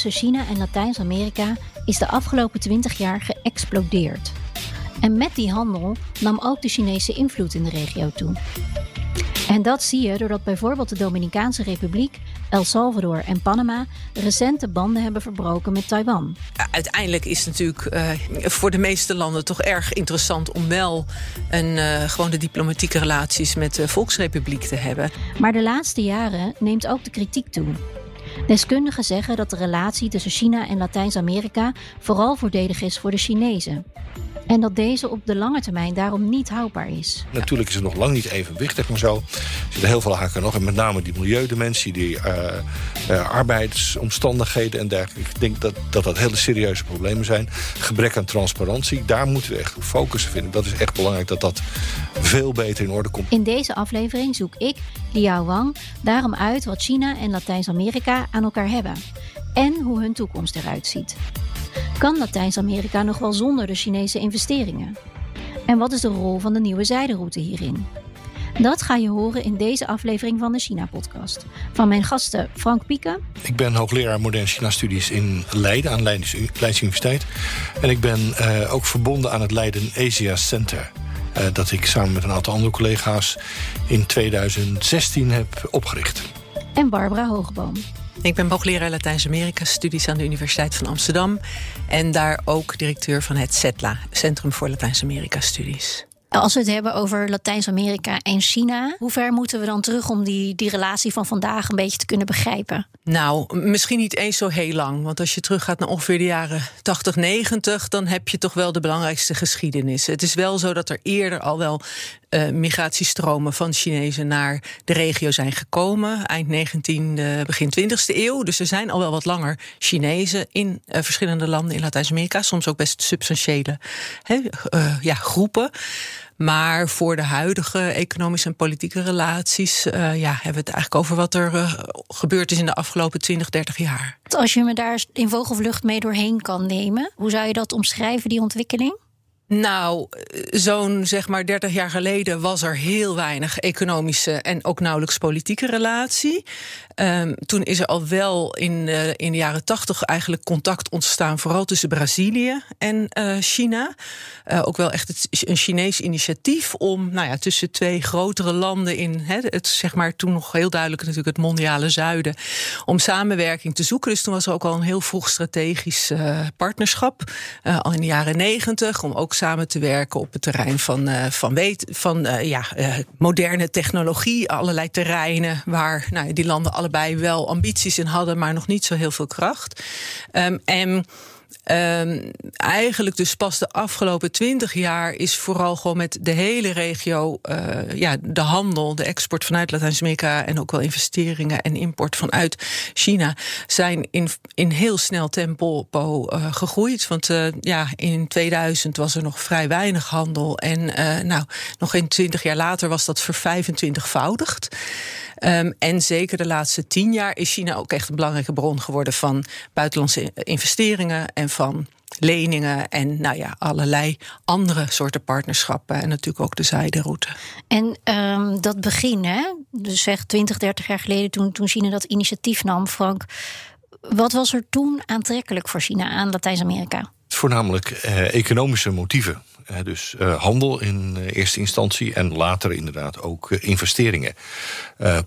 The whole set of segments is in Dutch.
Tussen China en Latijns-Amerika is de afgelopen 20 jaar geëxplodeerd. En met die handel nam ook de Chinese invloed in de regio toe. En dat zie je doordat bijvoorbeeld de Dominicaanse Republiek, El Salvador en Panama recente banden hebben verbroken met Taiwan. Uiteindelijk is het natuurlijk uh, voor de meeste landen toch erg interessant om wel een, uh, gewoon de diplomatieke relaties met de Volksrepubliek te hebben. Maar de laatste jaren neemt ook de kritiek toe. Deskundigen zeggen dat de relatie tussen China en Latijns-Amerika vooral voordelig is voor de Chinezen. En dat deze op de lange termijn daarom niet houdbaar is. Natuurlijk is het nog lang niet evenwichtig, maar zo. Er zitten heel veel haken nog. En met name die milieudimensie, die uh, uh, arbeidsomstandigheden en dergelijke. Ik denk dat, dat dat hele serieuze problemen zijn. Gebrek aan transparantie, daar moeten we echt focussen vinden. Dat is echt belangrijk dat dat veel beter in orde komt. In deze aflevering zoek ik, Liao Wang, daarom uit wat China en Latijns-Amerika aan elkaar hebben. En hoe hun toekomst eruit ziet. Kan Latijns-Amerika nog wel zonder de Chinese investeringen? En wat is de rol van de nieuwe zijderoute hierin? Dat ga je horen in deze aflevering van de China-podcast. Van mijn gasten Frank Pieke. Ik ben hoogleraar moderne China-studies in Leiden aan Leidens, Leids Universiteit. En ik ben uh, ook verbonden aan het Leiden Asia Center. Uh, dat ik samen met een aantal andere collega's in 2016 heb opgericht. En Barbara Hoogboom. Ik ben hoogleraar Latijns-Amerika-studies aan de Universiteit van Amsterdam. En daar ook directeur van het CETLA, Centrum voor Latijns-Amerika-studies. Als we het hebben over Latijns-Amerika en China, hoe ver moeten we dan terug om die, die relatie van vandaag een beetje te kunnen begrijpen? Nou, misschien niet eens zo heel lang. Want als je teruggaat naar ongeveer de jaren 80, 90, dan heb je toch wel de belangrijkste geschiedenis. Het is wel zo dat er eerder al wel uh, migratiestromen van Chinezen naar de regio zijn gekomen. Eind 19e, begin 20e eeuw. Dus er zijn al wel wat langer Chinezen in uh, verschillende landen in Latijns-Amerika. Soms ook best substantiële he, uh, ja, groepen. Maar voor de huidige economische en politieke relaties ja, hebben we het eigenlijk over wat er gebeurd is in de afgelopen 20, 30 jaar. Als je me daar in vogelvlucht mee doorheen kan nemen, hoe zou je dat omschrijven, die ontwikkeling? Nou, zo'n zeg maar 30 jaar geleden was er heel weinig economische en ook nauwelijks politieke relatie. Um, toen is er al wel in, uh, in de jaren 80 eigenlijk contact ontstaan, vooral tussen Brazilië en uh, China. Uh, ook wel echt een Chinees initiatief om nou ja, tussen twee grotere landen in he, het zeg maar toen nog heel duidelijk natuurlijk het mondiale zuiden, om samenwerking te zoeken. Dus toen was er ook al een heel vroeg strategisch partnerschap, al in de jaren 90, om ook samen te werken op het terrein van, uh, van, weet, van uh, ja, uh, moderne technologie. Allerlei terreinen waar nou, die landen allebei wel ambities in hadden, maar nog niet zo heel veel kracht. Um, en Um, eigenlijk dus pas de afgelopen twintig jaar is vooral gewoon met de hele regio uh, ja, de handel, de export vanuit Latijns-Amerika en ook wel investeringen en import vanuit China zijn in, in heel snel tempo uh, gegroeid. Want uh, ja, in 2000 was er nog vrij weinig handel en nou, nog geen twintig jaar later was dat vervijfentwintigvoudigd. Um, en zeker de laatste tien jaar is China ook echt een belangrijke bron geworden van buitenlandse investeringen en van leningen en nou ja, allerlei andere soorten partnerschappen. En natuurlijk ook de zijderoute. En um, dat begin, hè? dus zeg 20, 30 jaar geleden, toen, toen China dat initiatief nam, Frank. Wat was er toen aantrekkelijk voor China aan Latijns-Amerika? Voornamelijk eh, economische motieven. Dus uh, handel in uh, eerste instantie en later inderdaad ook uh, investeringen.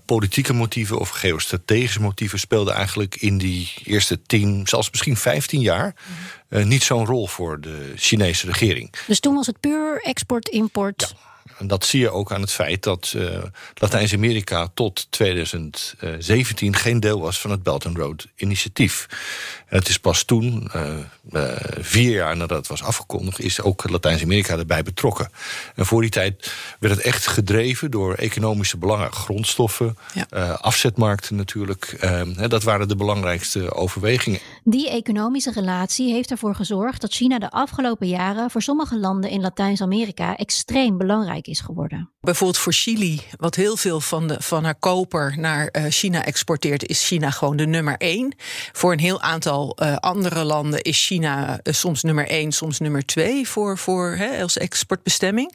politieke motieven of geostrategische motieven speelden eigenlijk in die eerste tien, zelfs misschien vijftien jaar, niet zo'n rol voor de Chinese regering. Dus toen was het puur export-import? Ja. En dat zie je ook aan het feit dat uh, Latijns-Amerika tot 2017 geen deel was van het Belt and Road initiatief. En het is pas toen, uh, uh, vier jaar nadat het was afgekondigd, is ook Latijns-Amerika erbij betrokken. En voor die tijd werd het echt gedreven door economische belangen, grondstoffen, ja. afzetmarkten natuurlijk. dat waren de belangrijkste overwegingen. Die economische relatie heeft ervoor gezorgd dat China de afgelopen jaren voor sommige landen in Latijns-Amerika extreem belangrijk is geworden. Bijvoorbeeld voor Chili, wat heel veel van, de, van haar koper naar uh, China exporteert, is China gewoon de nummer één. Voor een heel aantal uh, andere landen is China uh, soms nummer één, soms nummer twee voor, voor, hè, als exportbestemming.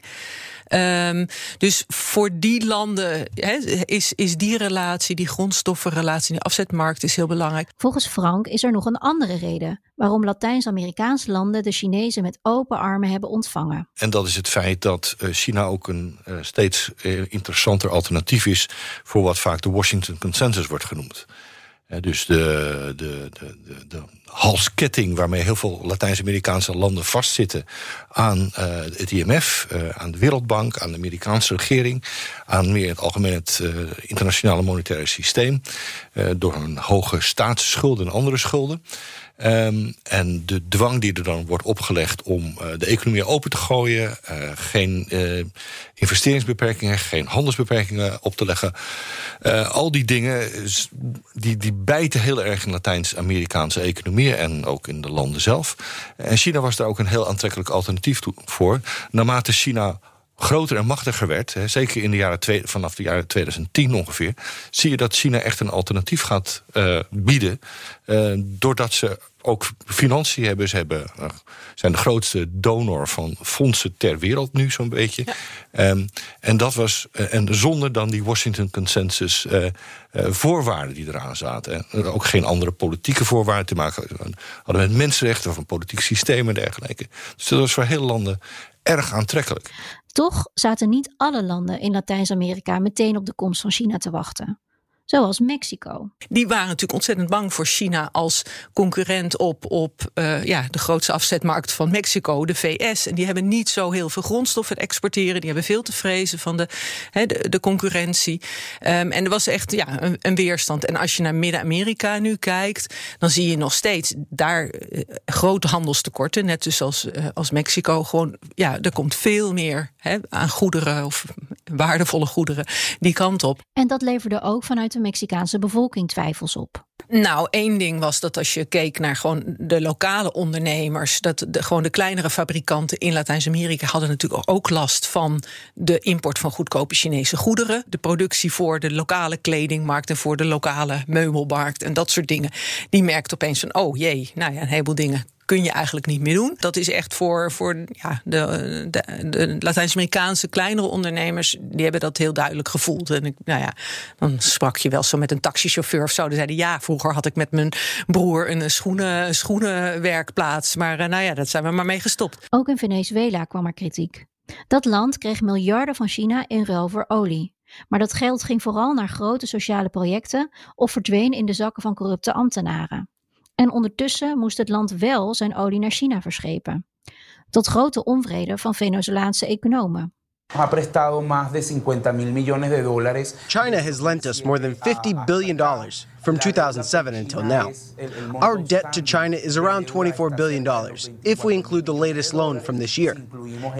Um, dus voor die landen he, is, is die relatie, die grondstoffenrelatie, die afzetmarkt is heel belangrijk. Volgens Frank is er nog een andere reden waarom Latijns-Amerikaanse landen de Chinezen met open armen hebben ontvangen. En dat is het feit dat uh, China ook een uh, steeds uh, interessanter alternatief is voor wat vaak de Washington Consensus wordt genoemd. dus de, de, de, de, de halsketting waarmee heel veel Latijns-Amerikaanse landen vastzitten aan uh, het IMF, uh, aan de Wereldbank, aan de Amerikaanse regering, aan meer het algemeen het uh, internationale monetaire systeem, door een hoge staatsschulden en andere schulden. Um, en de dwang die er dan wordt opgelegd om de economie open te gooien, geen investeringsbeperkingen, geen handelsbeperkingen op te leggen. al die dingen die, die bijten heel erg in Latijns-Amerikaanse en ook in de landen zelf. En China was daar ook een heel aantrekkelijk alternatief voor. Naarmate China groter en machtiger werd, hè, zeker in de jaren twee, vanaf de jaren 2010 ongeveer, zie je dat China echt een alternatief gaat uh, bieden. Uh, doordat ze ook financiën hebben. Ze hebben, uh, zijn de grootste donor van fondsen ter wereld nu, zo'n beetje. Ja. Um, en dat was. en zonder dan die Washington Consensus voorwaarden die eraan zaten. En ook geen andere politieke voorwaarden te maken hadden met mensenrechten of een politiek systeem en dergelijke. Dus dat was voor hele landen erg aantrekkelijk. Toch zaten niet alle landen in Latijns-Amerika meteen op de komst van China te wachten zoals Mexico. Die waren natuurlijk ontzettend bang voor China als concurrent op, op uh, ja, de grootste afzetmarkt van Mexico, de VS. En die hebben niet zo heel veel grondstoffen te exporteren. Die hebben veel te vrezen van de, he, de, de, concurrentie. Um, en er was echt ja, een, een weerstand. En als je naar Midden-Amerika nu kijkt, dan zie je nog steeds daar uh, grote handelstekorten. Net dus als, uh, als Mexico. Gewoon, ja, er komt veel meer he, aan goederen of waardevolle goederen die kant op. En dat leverde ook vanuit de Mexicaanse bevolking twijfels op? Nou, één ding was dat als je keek naar gewoon de lokale ondernemers, dat de, gewoon de kleinere fabrikanten in Latijns-Amerika hadden natuurlijk ook last van de import van goedkope Chinese goederen. De productie voor de lokale kledingmarkt en voor de lokale meubelmarkt en dat soort dingen. Die merkte opeens van, oh jee, nou ja, een heleboel dingen kun je eigenlijk niet meer doen. Dat is echt voor, voor ja, de, de, de Latijns-Amerikaanse kleinere ondernemers, die hebben dat heel duidelijk gevoeld. En ik, nou ja, dan sprak je wel zo met een taxichauffeur of zo. Die zeiden ja, vroeger had ik met mijn broer een schoenen, schoenenwerkplaats. Maar uh, nou ja, dat zijn we maar mee gestopt. Ook in Venezuela kwam er kritiek. Dat land kreeg miljarden van China in ruil voor olie. Maar dat geld ging vooral naar grote sociale projecten of verdween in de zakken van corrupte ambtenaren. En ondertussen moest het land wel zijn olie naar China verschepen. Tot grote onvrede van Venezolaanse economen. Ha prestado más de 50 mil millones de dólares. China has lent us more than 50 billion dollars from 2007 until now. Our debt to China is around 24 billion dollars if we include the latest loan from this year.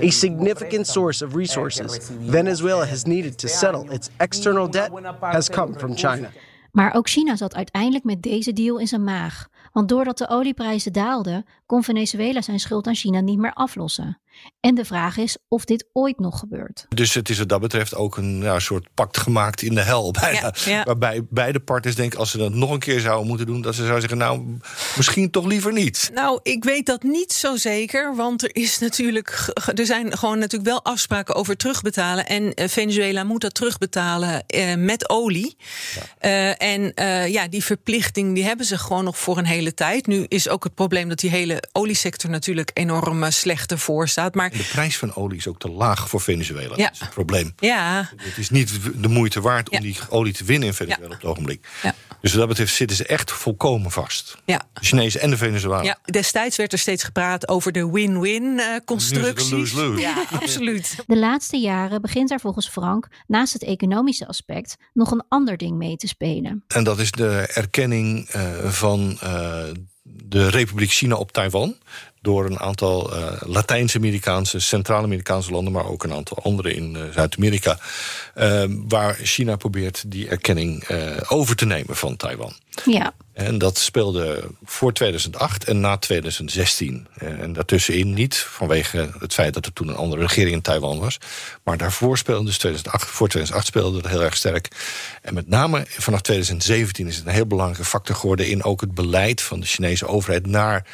A significant source of resources Venezuela has needed to settle its external debt has come from China. Maar ook China zat uiteindelijk met deze deal in zijn maag. Want doordat de olieprijzen daalden, kon Venezuela zijn schuld aan China niet meer aflossen. En de vraag is of dit ooit nog gebeurt. Dus het is wat dat betreft ook een ja, soort pact gemaakt in de hel. Bijna. Ja, ja. Waarbij beide partners denken, als ze dat nog een keer zouden moeten doen, dat ze zouden zeggen, nou, misschien toch liever niet. Nou, ik weet dat niet zo zeker. Want er is natuurlijk. Er zijn gewoon natuurlijk wel afspraken over terugbetalen. En uh, Venezuela moet dat terugbetalen uh, met olie. Uh, en ja, die verplichting die hebben ze gewoon nog voor een hele tijd. Nu is ook het probleem dat die hele oliesector natuurlijk enorm slecht ervoor staat Maar de prijs van olie is ook te laag voor Venezuela. Ja. Dat is het probleem. Ja. Het is niet de moeite waard om die olie te winnen in Venezuela op het ogenblik. Ja. Dus wat dat betreft zitten ze echt volkomen vast. Ja. De Chinezen en de Venezuela. Ja, destijds werd er steeds gepraat over de win-win uh, constructie. Ja, absoluut. De laatste jaren begint er volgens Frank naast het economische aspect nog een ander ding mee te spelen. En dat is de erkenning uh, van uh, de Republiek China op Taiwan door een aantal uh, Latijns-Amerikaanse, Centraal-Amerikaanse landen, maar ook een aantal andere in uh, Zuid-Amerika, uh, waar China probeert die erkenning over te nemen van Taiwan. Ja. En dat speelde voor 2008 en na 2016. En daartussenin niet, vanwege het feit dat er toen een andere regering in Taiwan was. Maar daarvoor speelde dus 2008, voor 2008 speelde dat heel erg sterk. En met name vanaf 2017 is het een heel belangrijke factor geworden in ook het beleid van de Chinese overheid naar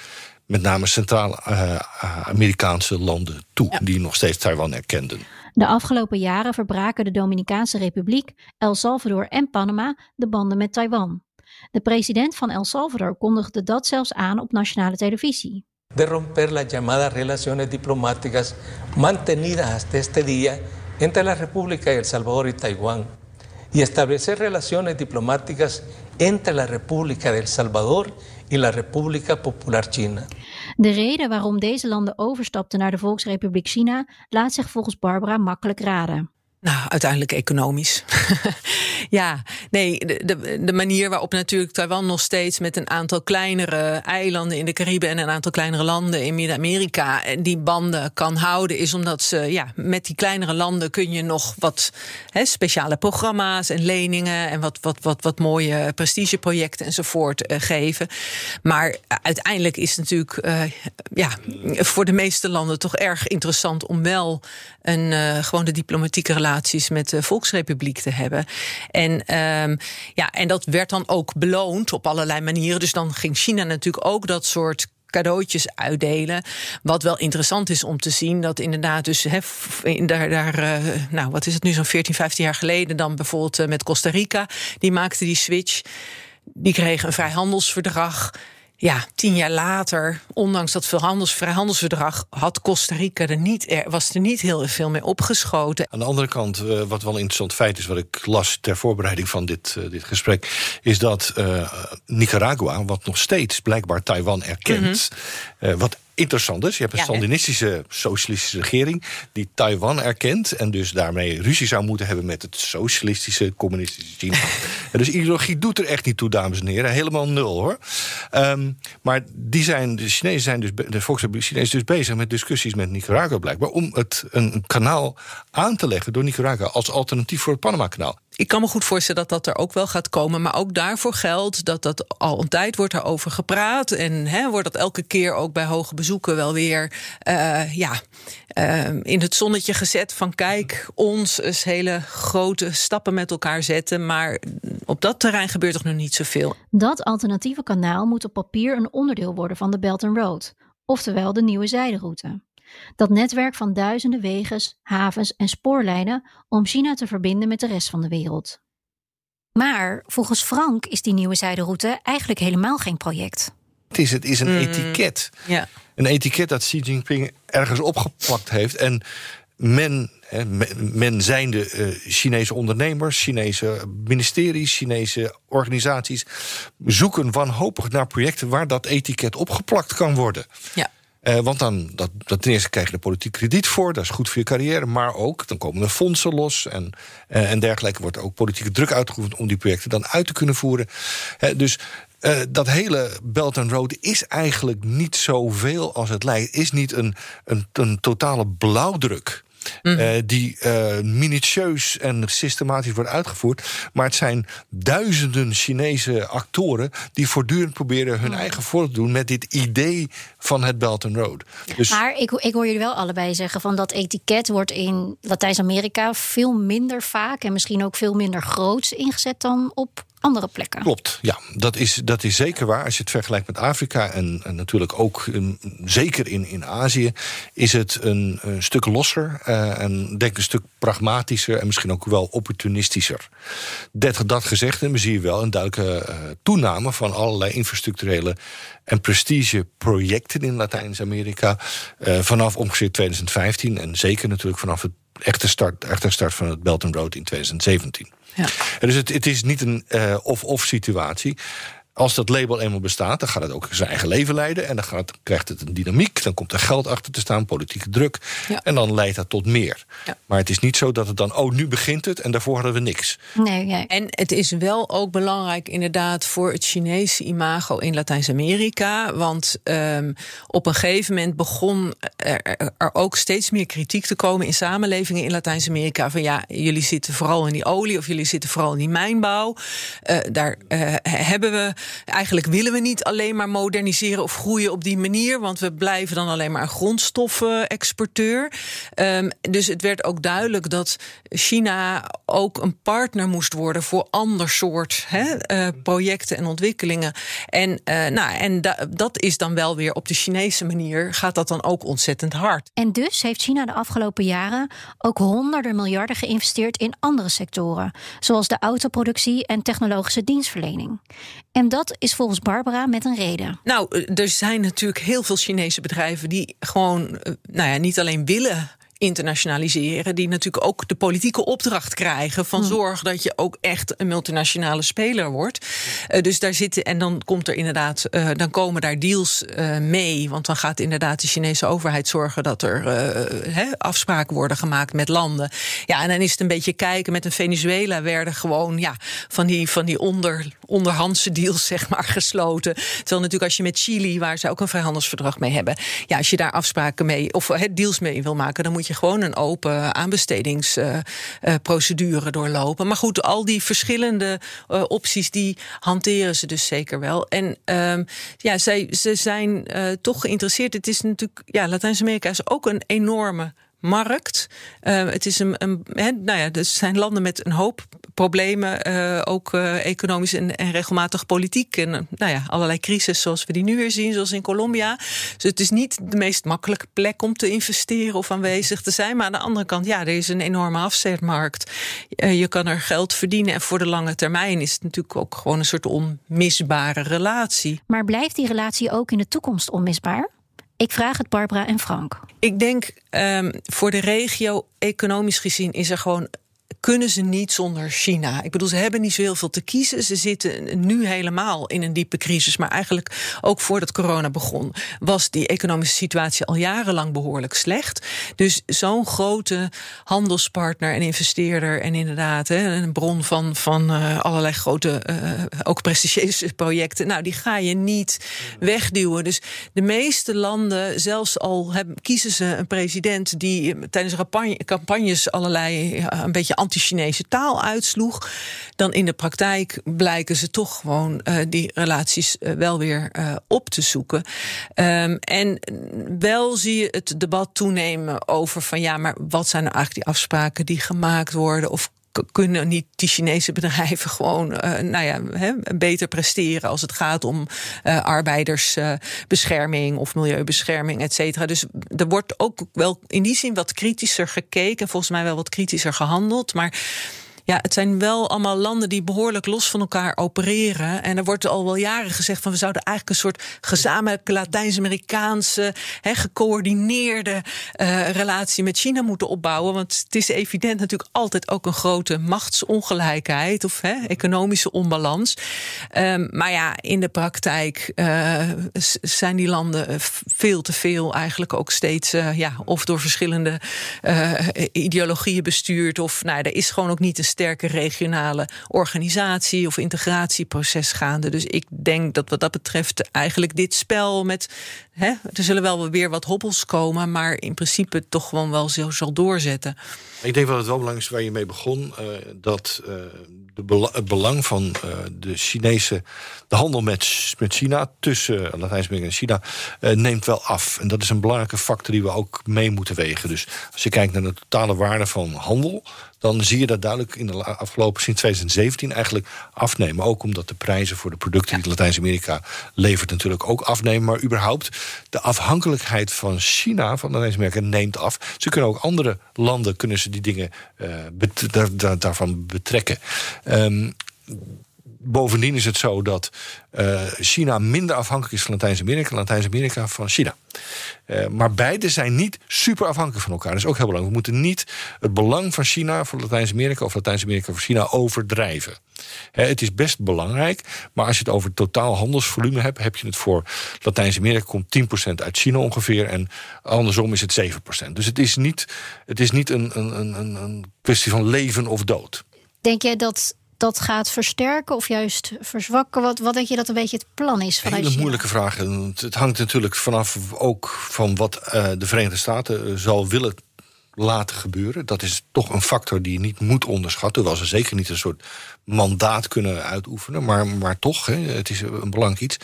met name Centraal-Amerikaanse uh, landen toe, ja. die nog steeds Taiwan erkenden. De afgelopen jaren verbraken de Dominicaanse Republiek, El Salvador en Panama de banden met Taiwan. De president van El Salvador kondigde dat zelfs aan op nationale televisie. De romper las llamadas relaciones diplomáticas mantenidas hasta este día entre la República de El Salvador y Taiwán y establecer relaciones diplomáticas entre la República de El Salvador y la República Popular China. De reden waarom deze landen overstapten naar de Volksrepubliek China laat zich volgens Barbara makkelijk raden. Nou, uiteindelijk economisch. ja, nee, de, de, manier waarop natuurlijk Taiwan nog steeds met een aantal kleinere eilanden in de Cariben en een aantal kleinere landen in Midden-Amerika die banden kan houden, is omdat ze, ja, met die kleinere landen kun je nog wat speciale programma's en leningen en wat, wat, wat, wat mooie prestigeprojecten enzovoort uh, geven. Maar uiteindelijk is het natuurlijk uh, ja, voor de meeste landen toch erg interessant om wel een, uh, gewoon de diplomatieke relatie met de Volksrepubliek te hebben. En, um, ja, en dat werd dan ook beloond op allerlei manieren. Dus dan ging China natuurlijk ook dat soort cadeautjes uitdelen. Wat wel interessant is om te zien dat inderdaad dus he, daar, daar uh, nou wat is het nu zo'n 14, 15 jaar geleden dan bijvoorbeeld uh, met Costa Rica, die maakte die switch. Die kregen een vrijhandelsverdrag. Ja, tien jaar later, ondanks dat vrijhandelsverdrag, had Costa Rica er niet, er, was er niet heel veel mee opgeschoten. Aan de andere kant, uh, wat wel een interessant feit is, wat ik las ter voorbereiding van dit, uh, dit gesprek, is dat uh, Nicaragua, wat nog steeds blijkbaar Taiwan erkent, mm -hmm. wat interessant is. Je hebt een Sandinistische socialistische regering die Taiwan erkent en dus daarmee ruzie zou moeten hebben met het socialistische communistische China. dus ideologie doet er echt niet toe, dames en heren. Helemaal nul hoor. Um, maar die zijn, de Chinezen zijn dus, de Volksrepubliek Chinezen dus bezig met discussies met Nicaragua blijkbaar om het een, een kanaal aan te leggen door Nicaragua als alternatief voor het Panama-kanaal. Ik kan me goed voorstellen dat dat er ook wel gaat komen. Maar ook daarvoor geldt dat dat al een tijd wordt erover gepraat. En wordt dat elke keer ook bij hoge bezoeken wel weer uh, ja, uh, in het zonnetje gezet. Van kijk, ons eens hele grote stappen met elkaar zetten. Maar op dat terrein gebeurt er nog niet zoveel. Dat alternatieve kanaal moet op papier een onderdeel worden van de Belt and Road. Oftewel de nieuwe zijderoute. Dat netwerk van duizenden wegens, havens en spoorlijnen om China te verbinden met de rest van de wereld. Maar volgens Frank is die nieuwe zijderoute eigenlijk helemaal geen project. Het is, het is een mm, etiket. Ja. Een etiket dat Xi Jinping ergens opgeplakt heeft. En men, hè, men zijn de uh, Chinese ondernemers, Chinese ministeries, Chinese organisaties, zoeken wanhopig naar projecten waar dat etiket opgeplakt kan worden. Ja. Uh, want dan, dat, ten eerste krijg je er politiek krediet voor, dat is goed voor je carrière, maar ook dan komen er fondsen los en, uh, en dergelijke. Wordt ook politieke druk uitgeoefend om die projecten dan uit te kunnen voeren. Dus uh, dat hele Belt and Road is eigenlijk niet zoveel als het lijkt. Is niet een, een, een totale blauwdruk. Mm -hmm. uh, die uh, minutieus en systematisch wordt uitgevoerd. Maar het zijn duizenden Chinese actoren die voortdurend proberen hun mm. eigen voor te doen met dit idee van het Belt and Road. Dus maar ik, ik hoor jullie wel allebei zeggen van dat etiket wordt in Latijns-Amerika veel minder vaak en misschien ook veel minder groots ingezet dan op andere plekken. Klopt, ja. Dat is, dat is zeker waar. Als je het vergelijkt met Afrika en, en natuurlijk ook zeker in, in Azië... is het een, een stuk losser uh, en denk een stuk pragmatischer... en misschien ook wel opportunistischer. Dat, dat gezegd, en we zien wel een duidelijke uh, toename... van allerlei infrastructurele en prestigeprojecten in Latijns-Amerika... Uh, vanaf ongeveer 2015 en zeker natuurlijk vanaf het echte start, echte start van het Belt and Road in 2017. Ja. Dus het, het is niet een uh, of-of situatie. Als dat label eenmaal bestaat, dan gaat het ook zijn eigen leven leiden. En dan gaat, krijgt het een dynamiek. Dan komt er geld achter te staan, politieke druk. Ja. En dan leidt dat tot meer. Ja. Maar het is niet zo dat het dan, oh, nu begint het en daarvoor hadden we niks. Nee, ja. En het is wel ook belangrijk, inderdaad, voor het Chinese imago in Latijns-Amerika. Want um, op een gegeven moment begon er, er, ook steeds meer kritiek te komen in samenlevingen in Latijns-Amerika. Van ja, jullie zitten vooral in die olie of jullie zitten vooral in die mijnbouw. Uh, daar uh, hebben we eigenlijk willen we niet alleen maar moderniseren of groeien op die manier, want we blijven dan alleen maar een grondstoffenexporteur. Um, dus het werd ook duidelijk dat China ook een partner moest worden voor ander soort uh, projecten en ontwikkelingen. En, uh, nou, en da dat is dan wel weer op de Chinese manier, gaat dat dan ook ontzettend hard. En dus heeft China de afgelopen jaren ook honderden miljarden geïnvesteerd in andere sectoren, zoals de autoproductie en technologische dienstverlening. En dat is volgens Barbara met een reden. Nou, er zijn natuurlijk heel veel Chinese bedrijven die gewoon, nou ja, niet alleen willen internationaliseren, die natuurlijk ook de politieke opdracht krijgen van hmm. zorg dat je ook echt een multinationale speler wordt. Uh, dus daar zitten en dan komt er inderdaad, uh, dan komen daar deals uh, mee, want dan gaat inderdaad de Chinese overheid zorgen dat er he, afspraken worden gemaakt met landen. Ja, en dan is het een beetje kijken. Met een Venezuela werden gewoon ja van die van die onder onderhandse deals zeg maar gesloten. Terwijl natuurlijk als je met Chili, waar ze ook een vrijhandelsverdrag mee hebben, ja, als je daar afspraken mee of he, deals mee wil maken, dan moet je gewoon een open aanbestedingsprocedure doorlopen. Maar goed, al die verschillende uh, opties die hanteren ze dus zeker wel. En um, ja, zij, ze zijn uh, toch geïnteresseerd. Het is natuurlijk, ja, Latijns-Amerika is ook een enorme markt. Uh, het is een, een nou ja, er zijn landen met een hoop problemen, uh, ook uh, economisch en, en, regelmatig politiek. En nou ja, allerlei crisis zoals we die nu weer zien, zoals in Colombia. Dus het is niet de meest makkelijke plek om te investeren of aanwezig te zijn. Maar aan de andere kant, ja, er is een enorme afzetmarkt. je kan er geld verdienen. En voor de lange termijn is het natuurlijk ook gewoon een soort onmisbare relatie. Maar blijft die relatie ook in de toekomst onmisbaar? Ik vraag het Barbara en Frank. Ik denk um, voor de regio, economisch gezien, is er gewoon kunnen ze niet zonder China. Ik bedoel, ze hebben niet zo heel veel te kiezen. Ze zitten nu helemaal in een diepe crisis. Maar eigenlijk ook voordat corona begon, was die economische situatie al jarenlang behoorlijk slecht. Dus zo'n grote handelspartner en investeerder en inderdaad een bron van, van uh, allerlei grote, uh, ook prestigieuze projecten. Nou, die ga je niet wegduwen. Dus de meeste landen, zelfs al hebben, kiezen ze een president die tijdens campagnes allerlei een beetje anti-Chinese taal uitsloeg, dan in de praktijk blijken ze toch gewoon uh, die relaties uh, wel weer uh, op te zoeken. Um, en wel zie je het debat toenemen over van ja, maar wat zijn nou eigenlijk die afspraken die gemaakt worden? Of kunnen niet die Chinese bedrijven gewoon uh, nou ja, beter presteren als het gaat om uh, arbeidersbescherming uh, of milieubescherming, et cetera. Dus er wordt ook wel in die zin wat kritischer gekeken, volgens mij wel wat kritischer gehandeld. Maar ja, het zijn wel allemaal landen die behoorlijk los van elkaar opereren. En er wordt al wel jaren gezegd van we zouden eigenlijk een soort gezamenlijke Latijns-Amerikaanse, gecoördineerde uh, relatie met China moeten opbouwen. Want het is evident natuurlijk altijd ook een grote machtsongelijkheid of he, economische onbalans. Um, maar ja, in de praktijk uh, zijn die landen veel te veel eigenlijk ook steeds ja, of door verschillende ideologieën bestuurd. Of nou, er is gewoon ook niet een sterke regionale organisatie of integratieproces gaande. Dus ik denk dat wat dat betreft eigenlijk dit spel met. Hè, er zullen wel weer wat hobbels komen, maar in principe toch gewoon wel zo zal doorzetten. Ik denk dat het wel belangrijk is waar je mee begon. Uh, dat uh, de het belang van uh, de Chinese. de handel met, China. tussen Latijns-Amerika en China. Neemt wel af. En dat is een belangrijke factor die we ook mee moeten wegen. Dus als je kijkt naar de totale waarde van handel dan zie je dat duidelijk in de afgelopen sinds 2017 eigenlijk afnemen. Ook omdat de prijzen voor de producten die Latijns-Amerika levert natuurlijk ook afnemen. Maar überhaupt de afhankelijkheid van China, van Latijns-Amerika, neemt af. Ze kunnen ook andere landen kunnen ze die dingen uh, bet daar, daarvan betrekken. Um, bovendien is het zo dat uh, China minder afhankelijk is van Latijns-Amerika, Latijns-Amerika van China. Uh, maar beide zijn niet super afhankelijk van elkaar. Dat is ook heel belangrijk. We moeten niet het belang van China voor Latijns-Amerika of Latijns-Amerika voor China overdrijven. het is best belangrijk, maar als je het over totaal handelsvolume hebt, heb je het voor Latijns-Amerika komt 10% uit China ongeveer en andersom is het 7%. Dus het is niet, het is niet een, een, een, een kwestie van leven of dood. Denk jij dat dat gaat versterken of juist verzwakken? Wat, wat denk je dat een beetje het plan is vanuit Hele moeilijke vraag. Het hangt natuurlijk vanaf ook van wat uh, de Verenigde Staten uh, zal willen laten gebeuren. Dat is toch een factor die je niet moet onderschatten. Hoewel ze zeker niet een soort mandaat kunnen uitoefenen. Maar, maar toch, hè, het is een belangrijk iets.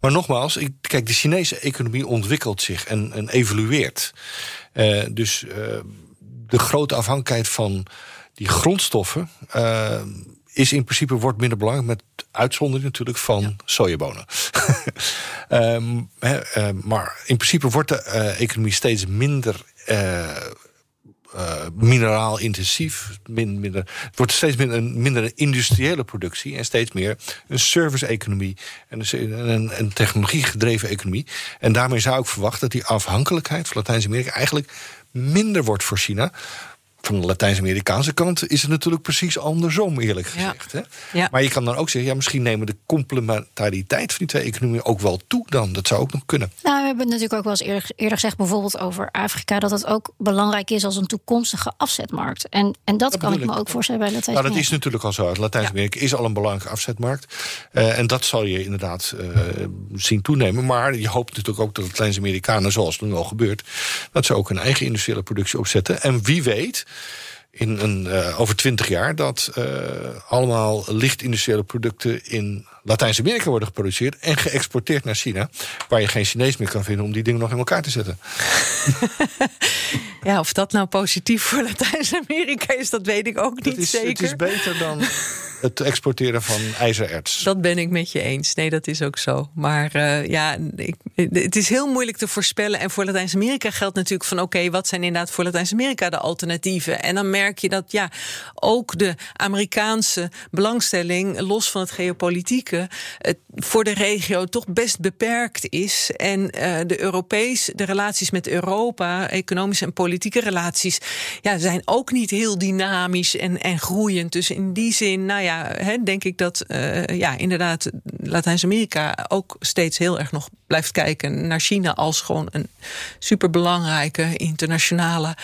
Maar nogmaals, ik, kijk, de Chinese economie ontwikkelt zich en, en evolueert. Uh, dus de grote afhankelijkheid van die grondstoffen is in principe wordt minder belangrijk met uitzondering natuurlijk van ja. sojabonen. um, maar in principe wordt de uh, economie steeds minder uh, mineraal intensief. Min, minder, het wordt steeds minder een minder industriële productie en steeds meer een service-economie en een, een, een technologie-gedreven economie. En daarmee zou ik verwachten dat die afhankelijkheid van Latijns-Amerika eigenlijk minder wordt voor China van de Latijns-Amerikaanse kant is het natuurlijk precies andersom, eerlijk gezegd. Hè? Ja. Maar je kan dan ook zeggen, ja, misschien nemen de complementariteit van die twee economieën ook wel toe dan. Dat zou ook nog kunnen. Nou, we hebben het natuurlijk ook wel eens eerder, eerder gezegd, bijvoorbeeld over Afrika, dat het ook belangrijk is als een toekomstige afzetmarkt. En, en dat, kan ik me ook voorstellen bij Latijns-Amerika. Nou, dat is natuurlijk al zo. Latijns-Amerika is al een belangrijke afzetmarkt. Uh, en dat zal je inderdaad uh, zien toenemen. Maar je hoopt natuurlijk ook dat de Latijns-Amerikanen, zoals het nu al gebeurt, dat ze ook een eigen industriële productie opzetten. En wie weet in een, uh, over twintig jaar dat uh, allemaal lichtindustriële producten in Latijns-Amerika worden geproduceerd en geëxporteerd naar China, waar je geen Chinees meer kan vinden om die dingen nog in elkaar te zetten. ja, of dat nou positief voor Latijns-Amerika is, dat weet ik ook niet is, zeker. Het is beter dan het exporteren van ijzererts. Dat ben ik met je eens. Nee, dat is ook zo. Maar uh, ja, ik, het is heel moeilijk te voorspellen. En voor Latijns-Amerika geldt natuurlijk van... oké, wat zijn inderdaad voor Latijns-Amerika de alternatieven? En dan merk je dat ja, ook de Amerikaanse belangstelling... los van het geopolitieke, voor de regio toch best beperkt is. En uh, de Europees, de relaties met Europa... economische en politieke relaties... Ja, zijn ook niet heel dynamisch en, en groeiend. Dus in die zin, nou ja ja, denk ik dat uh, ja, inderdaad Latijns-Amerika ook steeds heel erg nog blijft kijken naar China als gewoon een superbelangrijke internationale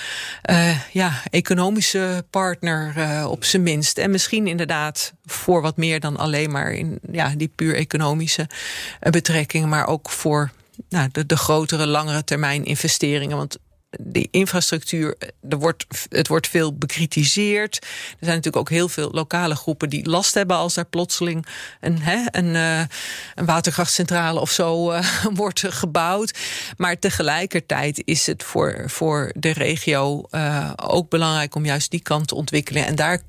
uh, ja, economische partner op zijn minst. En misschien inderdaad voor wat meer dan alleen maar in ja, die puur economische betrekkingen, maar ook voor nou, de, de grotere, langere termijn investeringen. Want die infrastructuur, er wordt, het wordt veel bekritiseerd. Er zijn natuurlijk ook heel veel lokale groepen die last hebben als daar plotseling een, hè, een, uh, een waterkrachtcentrale of zo wordt gebouwd. Maar tegelijkertijd is het voor, voor de regio ook belangrijk om juist die kant te ontwikkelen. En daar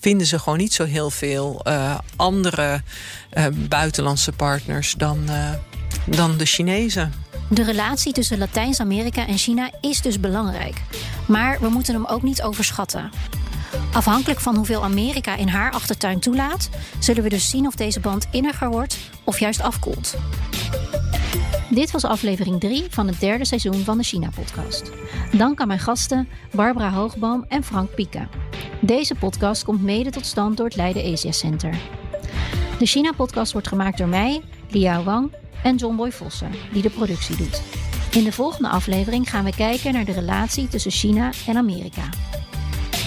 vinden ze gewoon niet zo heel veel andere buitenlandse partners dan, dan de Chinezen. De relatie tussen Latijns-Amerika en China is dus belangrijk. Maar we moeten hem ook niet overschatten. Afhankelijk van hoeveel Amerika in haar achtertuin toelaat, zullen we dus zien of deze band inniger wordt of juist afkoelt. Dit was aflevering 3 van het derde seizoen van de China-podcast. Dank aan mijn gasten Barbara Hoogboom en Frank Pieke. Deze podcast komt mede tot stand door het Leiden Asia Center. De China-podcast wordt gemaakt door mij, Liao Wang en John Boy Vossen, die de productie doet. In de volgende aflevering gaan we kijken naar de relatie tussen China en Amerika.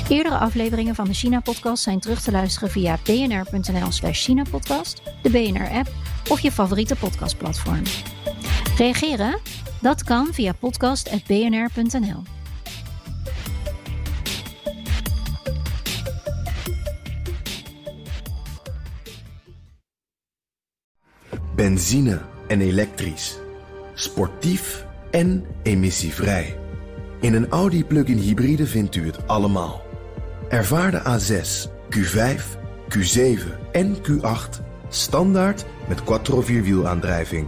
Eerdere afleveringen van de China-podcast zijn terug te luisteren via bnr.nl/slash China-podcast, de BNR-app of je favoriete podcastplatform. Reageren? Dat kan via podcast.bnr.nl. Benzine en elektrisch. Sportief en emissievrij. In een Audi plug-in hybride vindt u het allemaal. Ervaar de A6, Q5, Q7 en Q8 standaard met quattro vierwielaandrijving